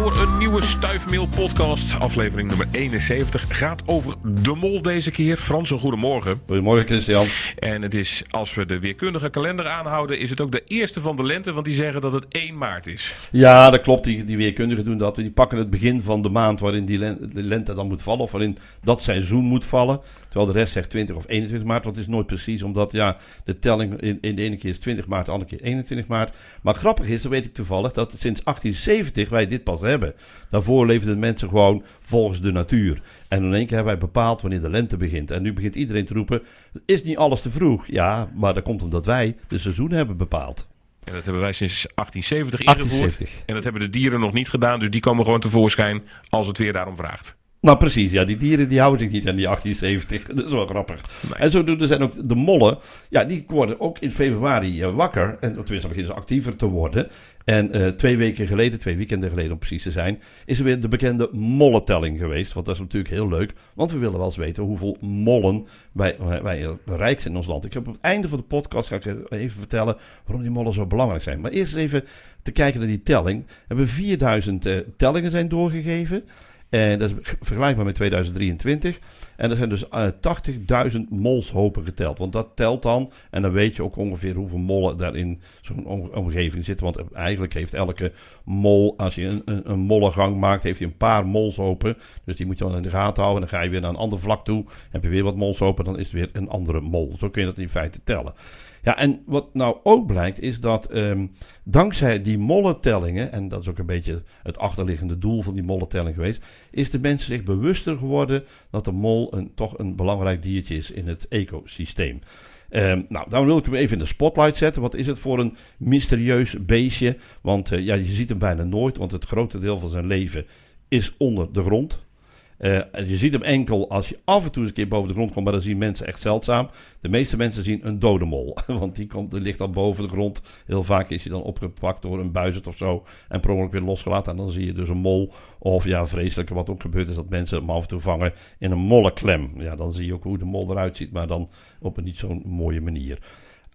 voor een nieuwe Stuifmeel podcast. Aflevering nummer 71 gaat over de mol deze keer. Frans, een goedemorgen. Goedemorgen Christian. En het is, als we de weerkundige kalender aanhouden, is het ook de eerste van de lente, want die zeggen dat het 1 maart is. Ja, dat klopt. Die, die weerkundigen doen dat. Die pakken het begin van de maand waarin die lente, de lente dan moet vallen, of waarin dat seizoen moet vallen. Terwijl de rest zegt 20 of 21 maart, want het is nooit precies, omdat ja, de telling in, in de ene keer is 20 maart, de andere keer 21 maart. Maar grappig is, dat weet ik toevallig, dat sinds 1870 wij dit pas hebben. Daarvoor leefden mensen gewoon volgens de natuur. En in één keer hebben wij bepaald wanneer de lente begint. En nu begint iedereen te roepen, is niet alles te vroeg? Ja, maar dat komt omdat wij de seizoen hebben bepaald. En dat hebben wij sinds 1870 ingevoerd. 1870. En dat hebben de dieren nog niet gedaan, dus die komen gewoon tevoorschijn als het weer daarom vraagt. Nou, precies. Ja, die dieren die houden zich niet aan die 1870. Dat is wel grappig. Nee. En zo doen er zijn ook de mollen. Ja, die worden ook in februari eh, wakker. En tenminste, beginnen ze actiever te worden. En eh, twee weken geleden, twee weekenden geleden om precies te zijn, is er weer de bekende mollentelling geweest. Want dat is natuurlijk heel leuk. Want we willen wel eens weten hoeveel mollen wij, wij, wij rijk zijn in ons land. Ik heb op het einde van de podcast ga ik even vertellen waarom die mollen zo belangrijk zijn. Maar eerst eens even te kijken naar die telling. We hebben 4000 eh, tellingen zijn doorgegeven. En dat is vergelijkbaar met 2023. En er zijn dus eh, 80.000 molshopen geteld. Want dat telt dan. En dan weet je ook ongeveer hoeveel mollen daar in zo'n om- omgeving zitten. Want eigenlijk heeft elke mol, als je een, een, een mollengang maakt, heeft hij een paar molshopen. Dus die moet je dan in de gaten houden. En dan ga je weer naar een ander vlak toe. Heb je weer wat molshopen, dan is het weer een andere mol. Zo kun je dat in feite tellen. Ja, en wat nou ook blijkt is dat ehm, dankzij die mollentellingen, en dat is ook een beetje het achterliggende doel van die mollentelling geweest, is de mensen zich bewuster geworden dat de mol een, toch een belangrijk diertje is in het ecosysteem. Ehm, nou, dan wil ik hem even in de spotlight zetten. Wat is het voor een mysterieus beestje? Want eh, ja, je ziet hem bijna nooit, want het grote deel van zijn leven is onder de grond. Eh, je ziet hem enkel als je af en toe eens een keer boven de grond komt, maar dan zien mensen echt zeldzaam. De meeste mensen zien een dode mol, want die, komt, die ligt dan boven de grond. Heel vaak is hij dan opgepakt door een buizerd of zo en per ongeluk weer losgelaten. En dan zie je dus een mol, of ja, vreselijke wat ook gebeurt is dat mensen hem af en toe vangen in een mollenklem. Ja, dan zie je ook hoe de mol eruit ziet, maar dan op een niet zo'n mooie manier.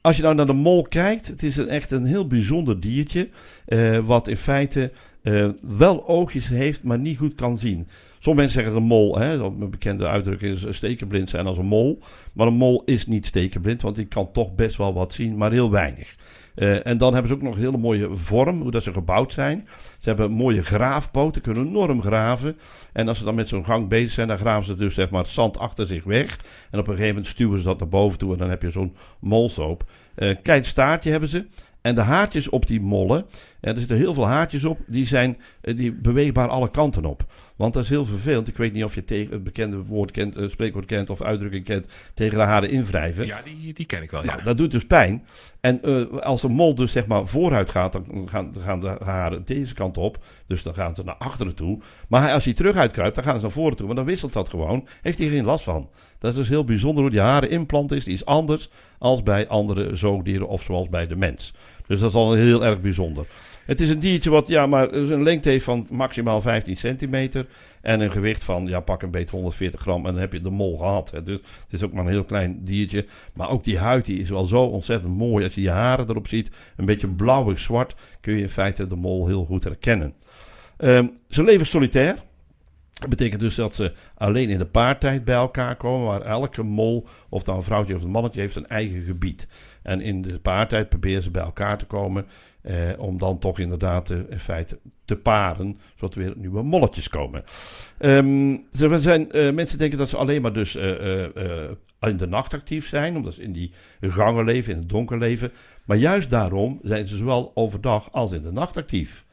Als je nou naar de mol kijkt, het is echt een heel bijzonder diertje, eh, wat in feite eh, wel oogjes heeft, maar niet goed kan zien. Sommige mensen zeggen dat een mol, hè, bekende uitdrukking is, stekenblind zijn als een mol. Maar een mol is niet stekenblind, want die kan toch best wel wat zien, maar heel weinig. Eh, en dan hebben ze ook nog een hele mooie vorm, hoe dat ze gebouwd zijn. Ze hebben mooie graafpoten, kunnen enorm graven. En als ze dan met zo'n gang bezig zijn, dan graven ze dus zeg maar zand achter zich weg. En op een gegeven moment stuwen ze dat naar boven toe en dan heb je zo'n molsoop. Eh klein staartje hebben ze. En de haartjes op die mollen, en er zitten heel veel haartjes op, die zijn eh, die beweegbaar alle kanten op. Want dat is heel vervelend. Ik weet niet of je tegen het bekende woord kent, het spreekwoord kent of uitdrukking kent, tegen de haren invrijven. Ja, die, die ken ik wel, ja. Nou, dat doet dus pijn. En eh, als een mol dus zeg maar vooruit gaat, dan gaan, gaan de haren deze kant op. Dus dan gaan ze naar achteren toe. Maar als hij terug uitkruipt, dan gaan ze naar voren toe. Maar dan wisselt dat gewoon. Heeft hij geen last van. Dat is dus heel bijzonder hoe die harenimplant is. Die is anders als bij andere zoogdieren of zoals bij de mens. Dus dat is al heel erg bijzonder. Het is een diertje wat ja, maar een lengte heeft van maximaal 15 centimeter. En een gewicht van ja, pak een beetje 140 gram. En dan heb je de mol gehad. Dus het is ook maar een heel klein diertje. Maar ook die huid die is wel zo ontzettend mooi. Als je die haren erop ziet, een beetje blauwig zwart, kun je in feite de mol heel goed herkennen. Ehm, ze leven solitair. Dat betekent dus dat ze alleen in de paartijd bij elkaar komen, waar elke mol, of dan een vrouwtje of een mannetje, heeft een eigen gebied. En in de paartijd proberen ze bij elkaar te komen, eh, om dan toch inderdaad eh, in feite te paren, zodat er weer nieuwe molletjes komen. Ze zijn, eh, mensen denken dat ze alleen maar dus eh, in de nacht actief zijn, omdat ze in die gangen leven, in het donker leven. Maar juist daarom zijn ze zowel overdag als in de nacht actief.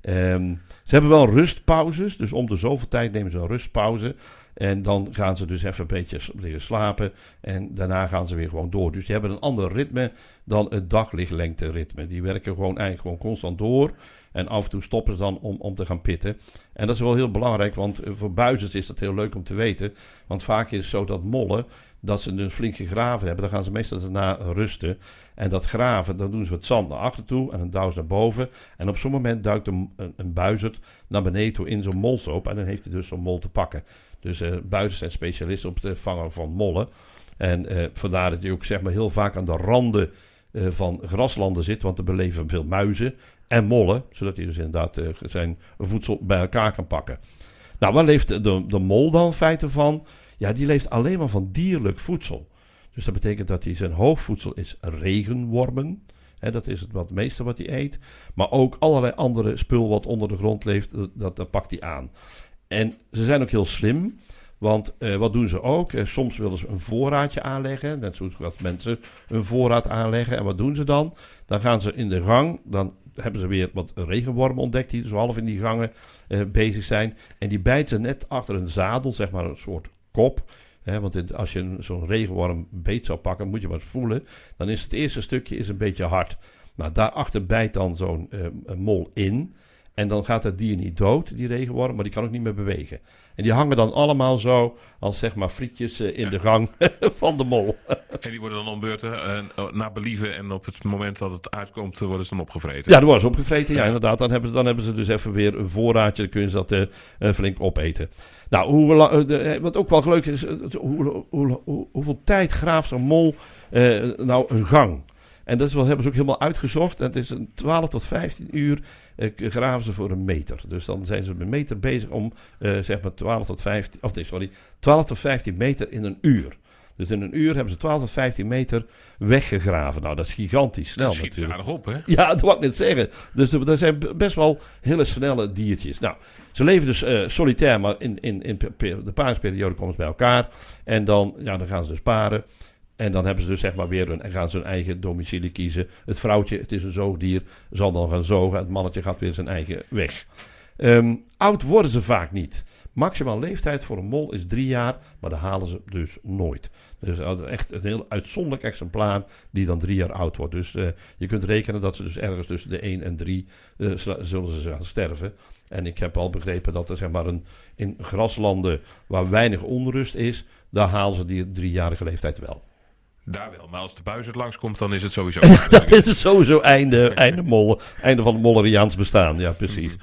Ehm, ze hebben wel rustpauzes, dus om de zoveel tijd nemen ze een rustpauze. En dan gaan ze dus even een beetje liggen slapen. En daarna gaan ze weer gewoon door. Dus die hebben een ander ritme dan het daglichtlengte ritme. Die werken gewoon eigenlijk gewoon constant door. En af en toe stoppen ze dan om, om te gaan pitten. En dat is wel heel belangrijk, want eh, voor buizers is dat heel leuk om te weten. Want vaak is het zo dat mollen, dat ze dus flink gegraven hebben. Dan gaan ze meestal daarna rusten. En dat graven, dan doen ze het zand naar achter toe en douwen ze naar boven. En op zo'n moment duikt een, een, een buizerd naar beneden toe in zo'n molsoop. En dan heeft hij dus zo'n mol te pakken. Dus buizers zijn specialisten op het vangen van mollen. En eh, vandaar dat je ook zeg maar, heel vaak aan de randen eh, van graslanden zit. Want er beleven veel muizen en mollen. Zodat hij dus inderdaad zijn voedsel bij elkaar kan pakken. Nou, waar leeft de, de mol dan in feite van? Ja, die leeft alleen maar van dierlijk voedsel. Dus dat betekent dat hij zijn hoofdvoedsel is regenwormen. Dat is het wat meeste wat hij eet. Maar ook allerlei andere spul wat onder de grond leeft, dat, dat, pakt hij aan. En ze zijn ook heel slim. Want eh, wat doen ze ook? Eh, soms willen ze een voorraadje aanleggen. Net zoals mensen een voorraad aanleggen. En wat doen ze dan? Dan gaan ze in de gang. Dan hebben ze weer wat regenwormen ontdekt. Die zo half in die gangen eh, bezig zijn. En die bijten net achter een zadel. Zeg maar een soort kop want als je zo'n regenworm beet zou pakken, moet je wat voelen. Dan is het eerste stukje is een beetje hard. Nou, daarachter bijt dan zo'n uh, mol in. En dan gaat het dier niet dood, die regenworm, maar die kan ook niet meer bewegen. En die hangen dan allemaal zo als zeg maar frietjes eh, in de gang van de mol. en die worden dan om beurten uh, naar believen en op het moment dat het uitkomt worden ze dan opgevreten? Ja, dan worden ze opgevreten, ja, inderdaad. Dan hebben, ze, dan hebben ze dus even weer een voorraadje, dan kunnen ze dat uh, flink opeten. Nou, hoe, de, wat ook wel leuk is, hoe, hoe, hoeveel tijd graaft een mol nou een gang? En dat is hebben ze ook helemaal uitgezocht. En het is een 12 tot 15 uur uh, graven ze voor een meter. Dus dan zijn ze met een meter bezig om uh, zeg maar 12 tot 15, of nee, sorry, 12 tot 15 meter in een uur. Dus in een uur hebben ze 12 tot 15 meter weggegraven. Nou, dat is gigantisch snel. Dat schiet natuurlijk. aardig op, hè? Ja, dat wou ik net zeggen. Dus er zijn best wel hele snelle diertjes. Nou, ze leven dus uh, solitair, maar in, in, in de paarsperiode komen ze bij elkaar. En dan, ja, dan gaan ze dus paren. En dan hebben ze dus zeg maar weer een, gaan ze hun eigen domicilie kiezen. Het vrouwtje, het is een zoogdier, zal dan gaan zogen. Het mannetje gaat weer zijn eigen weg. Um, oud worden ze vaak niet. Maximaal leeftijd voor een mol is drie jaar, maar daar halen ze dus nooit. Dus echt een heel uitzonderlijk exemplaar die dan drie jaar oud wordt. Dus uh, je kunt rekenen dat ze dus ergens tussen de 1 en 3 uh, eh, zullen ze gaan sterven. En ik heb al begrepen dat er zeg maar een, in graslanden waar weinig onrust is, daar halen ze die driejarige leeftijd wel. Daar wel, maar als de buis het langskomt, dan is het sowieso. dan is het sowieso einde, einde, molle, einde van het Molleriaans bestaan. Ja, precies.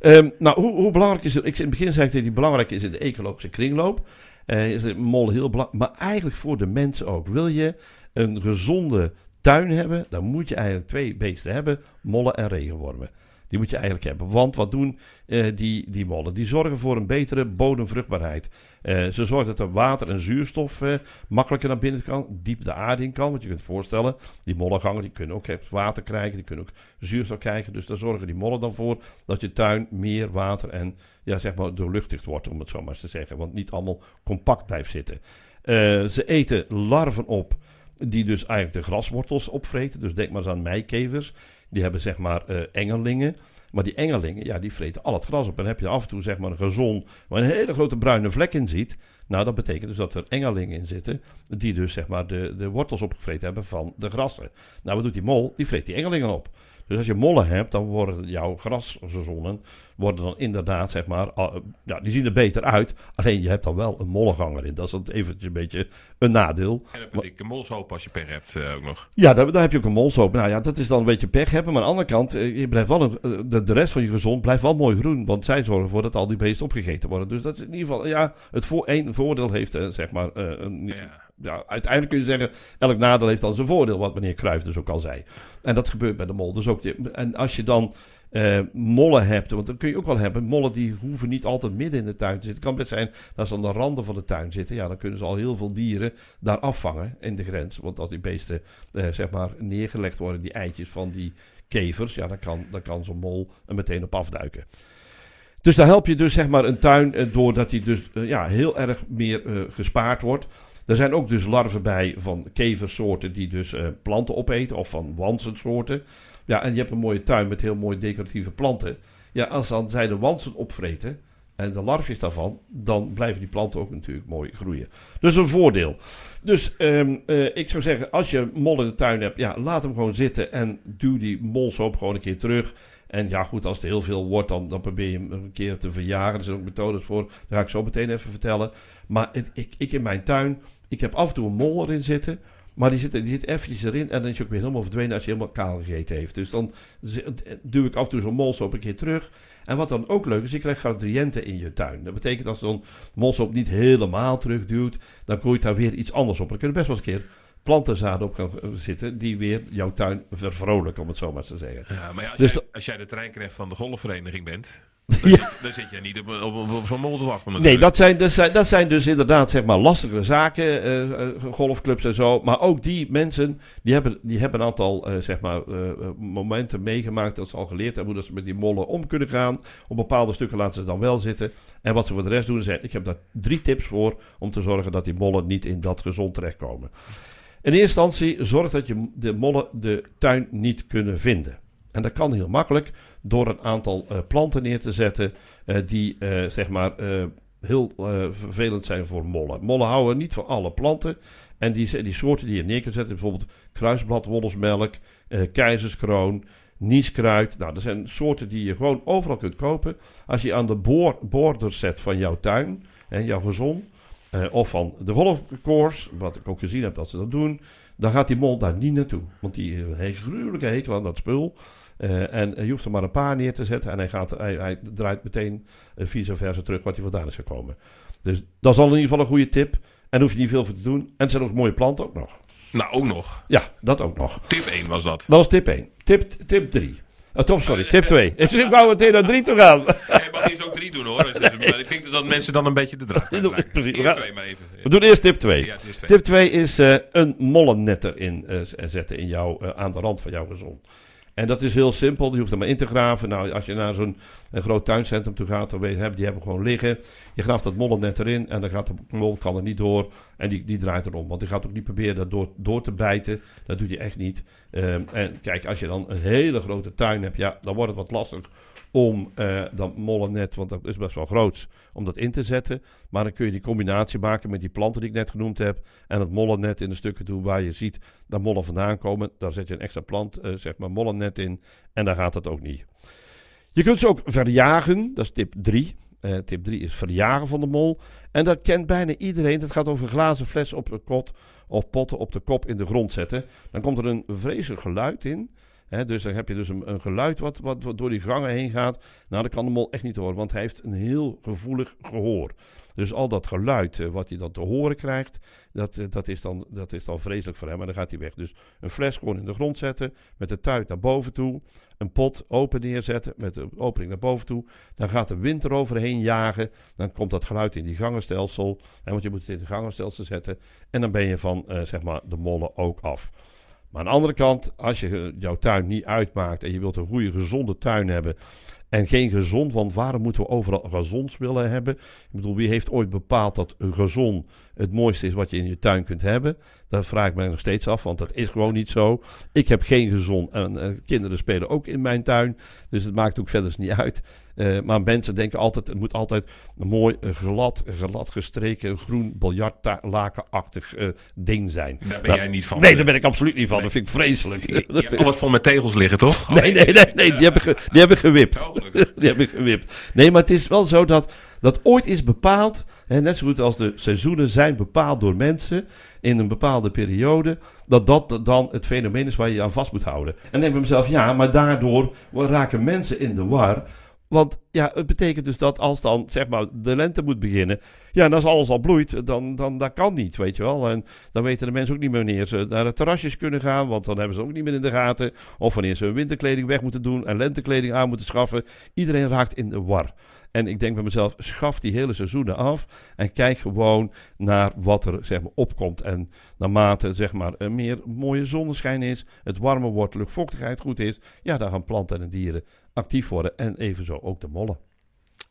um, nou, hoe, hoe, belangrijk is het? Ik, in het begin zei ik dat die belangrijk is in de ecologische kringloop. Uh, is de mol heel belangrijk, maar eigenlijk voor de mensen ook. Wil je een gezonde tuin hebben, dan moet je eigenlijk twee beesten hebben: mollen en regenwormen. Die moet je eigenlijk hebben. Want wat doen uh, die, die mollen? Die zorgen voor een betere bodemvruchtbaarheid. Uh, ze zorgen dat er water en zuurstof uh, makkelijker naar binnen kan, diep de aarde in kan. Want je kunt voorstellen, die mollengangen die kunnen ook water krijgen, die kunnen ook zuurstof krijgen. Dus daar zorgen die mollen dan voor dat je tuin meer water en ja, zeg maar doorluchtigd wordt, om het zo maar eens te zeggen. Want niet allemaal compact blijft zitten. ze eten larven op die dus eigenlijk de graswortels opvreten. Dus denk maar eens aan meikevers. Die hebben zeg maar uh, engelingen. Maar die engelingen, ja, die vreten al het gras op. En heb je af en toe zeg maar een gezon waar een hele grote bruine vlek in ziet. Nou, dat betekent dus dat er engelingen in zitten. Die dus zeg maar de, de wortels opgevreten hebben van de grassen. Nou, wat doet die mol? Die vreet die engelingen op. Dus als je mollen hebt, dan worden jouw grasseizoenen worden dan inderdaad, zeg maar, ja, die zien er beter uit. Alleen je hebt dan wel een mollenganger in. Dat is dan eventjes een beetje een nadeel. En dan heb je een molshoop als je pech hebt uh, ook nog. Ja, daar, daar, heb je ook een molshoop. Nou ja, dat is dan een beetje pech hebben. Maar aan de andere kant, eh, je blijft wel een, eh, de, de rest van je gezond blijft wel mooi groen. Want zij zorgen ervoor dat al die beesten opgegeten worden. Dus dat is in ieder geval, ja, het voor, één voordeel heeft, zeg maar, een... Ja ja, uiteindelijk kun je zeggen, elk nadeel heeft dan zijn voordeel, wat meneer Cruijff dus ook al zei. En dat gebeurt bij de mol. Dus ook en als je dan uh, mollen hebt, want dan kun je ook wel hebben, mollen die hoeven niet altijd midden in de tuin te zitten. Het kan best zijn dat ze aan de randen van de tuin zitten. Ja, dan kunnen ze al heel veel dieren daar afvangen in de grens. Want als die beesten, uh, zeg maar, neergelegd worden, die eitjes van die kevers, ja, dan kan, dan kan zo'n mol er meteen op afduiken. Dus daar help je dus zeg maar een tuin uh, doordat die dus ja, heel erg meer gespaard wordt. Er zijn ook dus larven bij van keversoorten die dus uh, planten opeten of van wansensoorten. Ja, en je hebt een mooie tuin met heel mooie decoratieve planten. Ja, als dan zij de wansen opvreten en de larfjes daarvan, dan blijven die planten ook natuurlijk mooi groeien. Dus een voordeel. Dus um, uh, ik zou zeggen, als je mol in de tuin hebt, ja, laat hem gewoon zitten en duw die molsoop gewoon een keer terug. En ja, goed, als het heel veel wordt, dan, dan probeer je hem een keer te verjagen. Er zijn ook methodes voor, daar ga ik zo meteen even vertellen. Maar ik, ik in mijn tuin, ik heb af en toe een mol erin zitten. Maar die zit, die zit eventjes erin en dan is je ook weer helemaal verdwenen als je helemaal kaal gegeten heeft. Dus dan duw ik af en toe zo'n molsoop een keer terug. En wat dan ook leuk is, je krijgt gradiënten in je tuin. Dat betekent als zo'n molsoop niet helemaal terugduwt, dan groeit daar weer iets anders op. Dan kun je best wel eens een keer plantenzaden op kan zitten die weer jouw tuin vervrolijken, om het zo maar te zeggen. Ja, maar ja, als, Dus jij, als jij de treinknecht van de golfvereniging bent, Ja. dan zit jij niet op, op, op, op zo'n mol te wachten. Nee, natuurlijk. dat zijn, dat, zijn, dat zijn dus inderdaad zeg maar lastige zaken, eh, eh, golfclubs en zo. Maar ook die mensen, die hebben, die hebben een aantal eh, zeg maar, momenten meegemaakt dat ze al geleerd hebben hoe dat ze met die mollen om kunnen gaan. Op bepaalde stukken laten ze dan wel zitten. En wat ze voor de rest doen, is ik heb daar drie tips voor om te zorgen dat die mollen niet in dat gezond terechtkomen. In eerste instantie, zorg dat je de mollen de tuin niet kunnen vinden. En dat kan heel makkelijk door een aantal eh, planten neer te zetten eh, die eh, zeg maar heel vervelend zijn voor mollen. Mollen houden niet van alle planten. En die, die soorten die je neer kunt zetten, bijvoorbeeld kruisblad, wollersmelk, eh, keizerskroon, nieskruid. Nou, dat zijn soorten die je gewoon overal kunt kopen. Als je aan de boor, borders zet van jouw tuin, en jouw gezon, eh, of van de golfkoers, wat ik ook gezien heb dat ze dat doen, dan gaat die mol daar niet naartoe. Want die heeft een gruwelijke hekel aan dat spul. Eh, en je hoeft er maar een paar neer te zetten en hij, gaat, hij, hij draait meteen vice versa terug wat hij vandaan is gekomen. Dus dat is al in ieder geval een goede tip. En hoef je niet veel voor te doen. En het zijn ook mooie planten ook nog. Nou, ook nog. Ja, dat ook nog. Tip 1 was dat. Dat was tip 1. Tip, tip 3. Oh, top, sorry, tip 2. Ik wou meteen naar 3 toe gaan. Jij mag eerst ook drie doen hoor. Dus, maar ik denk dat mensen dan een beetje de draad. Precies, we Eerst gaan- twee maar even. We doen eerst tip 2. Ja, het is twee. Tip 2 is eh, een mollennetter in eh, zetten in jouw, eh, aan de rand van jouw gezond. En dat is heel simpel. Je hoeft er maar in te graven. Nou, als je naar zo'n een groot tuincentrum toe gaat, dan die hebben gewoon liggen. Je graaft dat mollennet erin en dan gaat de mol kan er niet door. En die, die draait erom. Want die gaat ook niet proberen dat door, door te bijten. Dat doet hij echt niet. Ehm, en kijk, als je dan een hele grote tuin hebt, ja, dan wordt het wat lastig om eh, dat mollennet, want dat is best wel groot, om dat in te zetten. Maar dan kun je die combinatie maken met die planten die ik net genoemd heb. En het mollennet in de stukken doen waar je ziet dat mollen vandaan komen. Daar zet je een extra plant, eh, zeg maar mollennet in. En dan gaat het ook niet. Je kunt ze ook verjagen. Dat is tip 3. Eh, tip 3 is verjagen van de mol. En dat kent bijna iedereen. Het gaat over glazen fles op de kot of potten op de kop in de grond zetten. Dan komt er een vreselijk geluid in. Dus dan heb je dus een, geluid wat, wat, door die gangen heen gaat. Nou, dat kan de mol echt niet horen, want hij heeft een heel gevoelig gehoor. Dus al dat geluid eh, wat hij dan te horen krijgt, dat, eh, dat, is dan, dat is dan vreselijk voor hem. En dan gaat hij weg. Dus een fles gewoon in de grond zetten, met de tuit naar boven toe. Een pot open neerzetten, met de opening naar boven toe. Dan gaat de wind eroverheen jagen. Dan komt dat geluid in die gangenstelsel. Hè, want je moet het in het gangenstelsel zetten. En dan ben je van eh, zeg maar de mollen ook af. Maar aan de andere kant, als je jouw tuin niet uitmaakt en je wilt een goede gezonde tuin hebben en geen gezond, want waarom moeten we overal gezonds willen hebben? Ik bedoel, wie heeft ooit bepaald dat een gezond het mooiste is wat je in je tuin kunt hebben? Dat vraag ik mij nog steeds af, want dat is gewoon niet zo. Ik heb geen gezond en eh, kinderen spelen ook in mijn tuin, dus het maakt ook verder niet uit. Eh, maar mensen denken altijd, het moet altijd een mooi eh, glad, glad gestreken groen biljartlakenachtig eh ding zijn. Daar ben Nou, jij niet van. Nee, daar ben ik absoluut niet van. Dat vind ik vreselijk. Je, je hebt alles vol met tegels liggen, toch? Nee, nee, nee, nee die, hebben ge- die hebben gewipt. Die hebben gewipt. Nee, maar het is wel zo dat dat ooit is bepaald. Hè, net zo goed als de seizoenen zijn bepaald door mensen in een bepaalde periode. Dat dat dan het fenomeen is waar je je aan vast moet houden. En dan denk ik bij mezelf, ja, maar daardoor raken mensen in de war. Want ja, het betekent dus dat als dan zeg maar de lente moet beginnen. Ja, en als alles al bloeit, dan, dan dat kan niet, weet je wel. En dan weten de mensen ook niet meer wanneer ze naar de terrasjes kunnen gaan. Want dan hebben ze ook niet meer in de gaten. Of wanneer ze hun winterkleding weg moeten doen en lentekleding aan moeten schaffen. Iedereen raakt in de war. En ik denk bij mezelf, schaf die hele seizoenen af. En kijk gewoon naar wat er zeg maar, opkomt. En naarmate zeg maar, er meer mooie zonneschijn is, het warmer wordt, luchtvochtigheid goed is. Ja, dan gaan planten en dieren actief worden. En evenzo ook de mollen.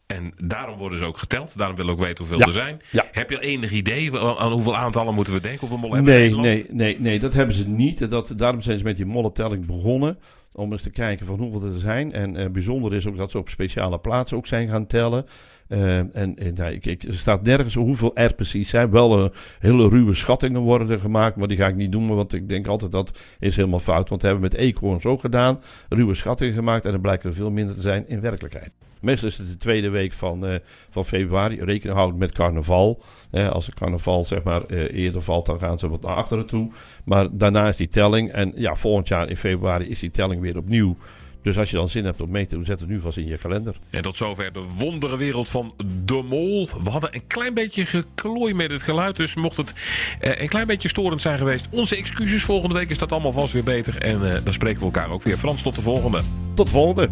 En daarom worden ze ook geteld. Daarom willen we ook weten hoeveel Ja. er zijn. Ja. Heb je enig idee aan hoeveel aantallen moeten we denken? Hoeveel mollen hebben we Nee, in Nederland? nee, nee, nee, dat hebben ze niet. Dat, daarom zijn ze met die mollentelling begonnen. Om eens te kijken van hoeveel er zijn. En eh, bijzonder is ook dat ze op speciale plaatsen ook zijn gaan tellen. Eh, en eh, nou, ik, ik, er staat nergens hoeveel er precies zijn. Wel eh, hele ruwe schattingen worden er gemaakt. Maar die ga ik niet doen. Want ik denk altijd dat is helemaal fout. Want we hebben met eekhoorns ook gedaan. Ruwe schattingen gemaakt. En dan blijkt er veel minder te zijn in werkelijkheid. Meestal is het de tweede week van, van februari. Rekening houden met carnaval. Als het carnaval zeg maar eerder valt, dan gaan ze wat naar achteren toe. Maar daarna is die telling. En ja, volgend jaar in februari is die telling weer opnieuw. Dus als je dan zin hebt om mee te doen, zet het nu vast in je kalender. En tot zover de wonderenwereld van de mol. We hadden een klein beetje geklooi met het geluid. Dus mocht het eh, een klein beetje storend zijn geweest, onze excuses. Volgende week is dat allemaal vast weer beter. En eh, dan spreken we elkaar ook weer. Frans, tot de volgende. Tot de volgende.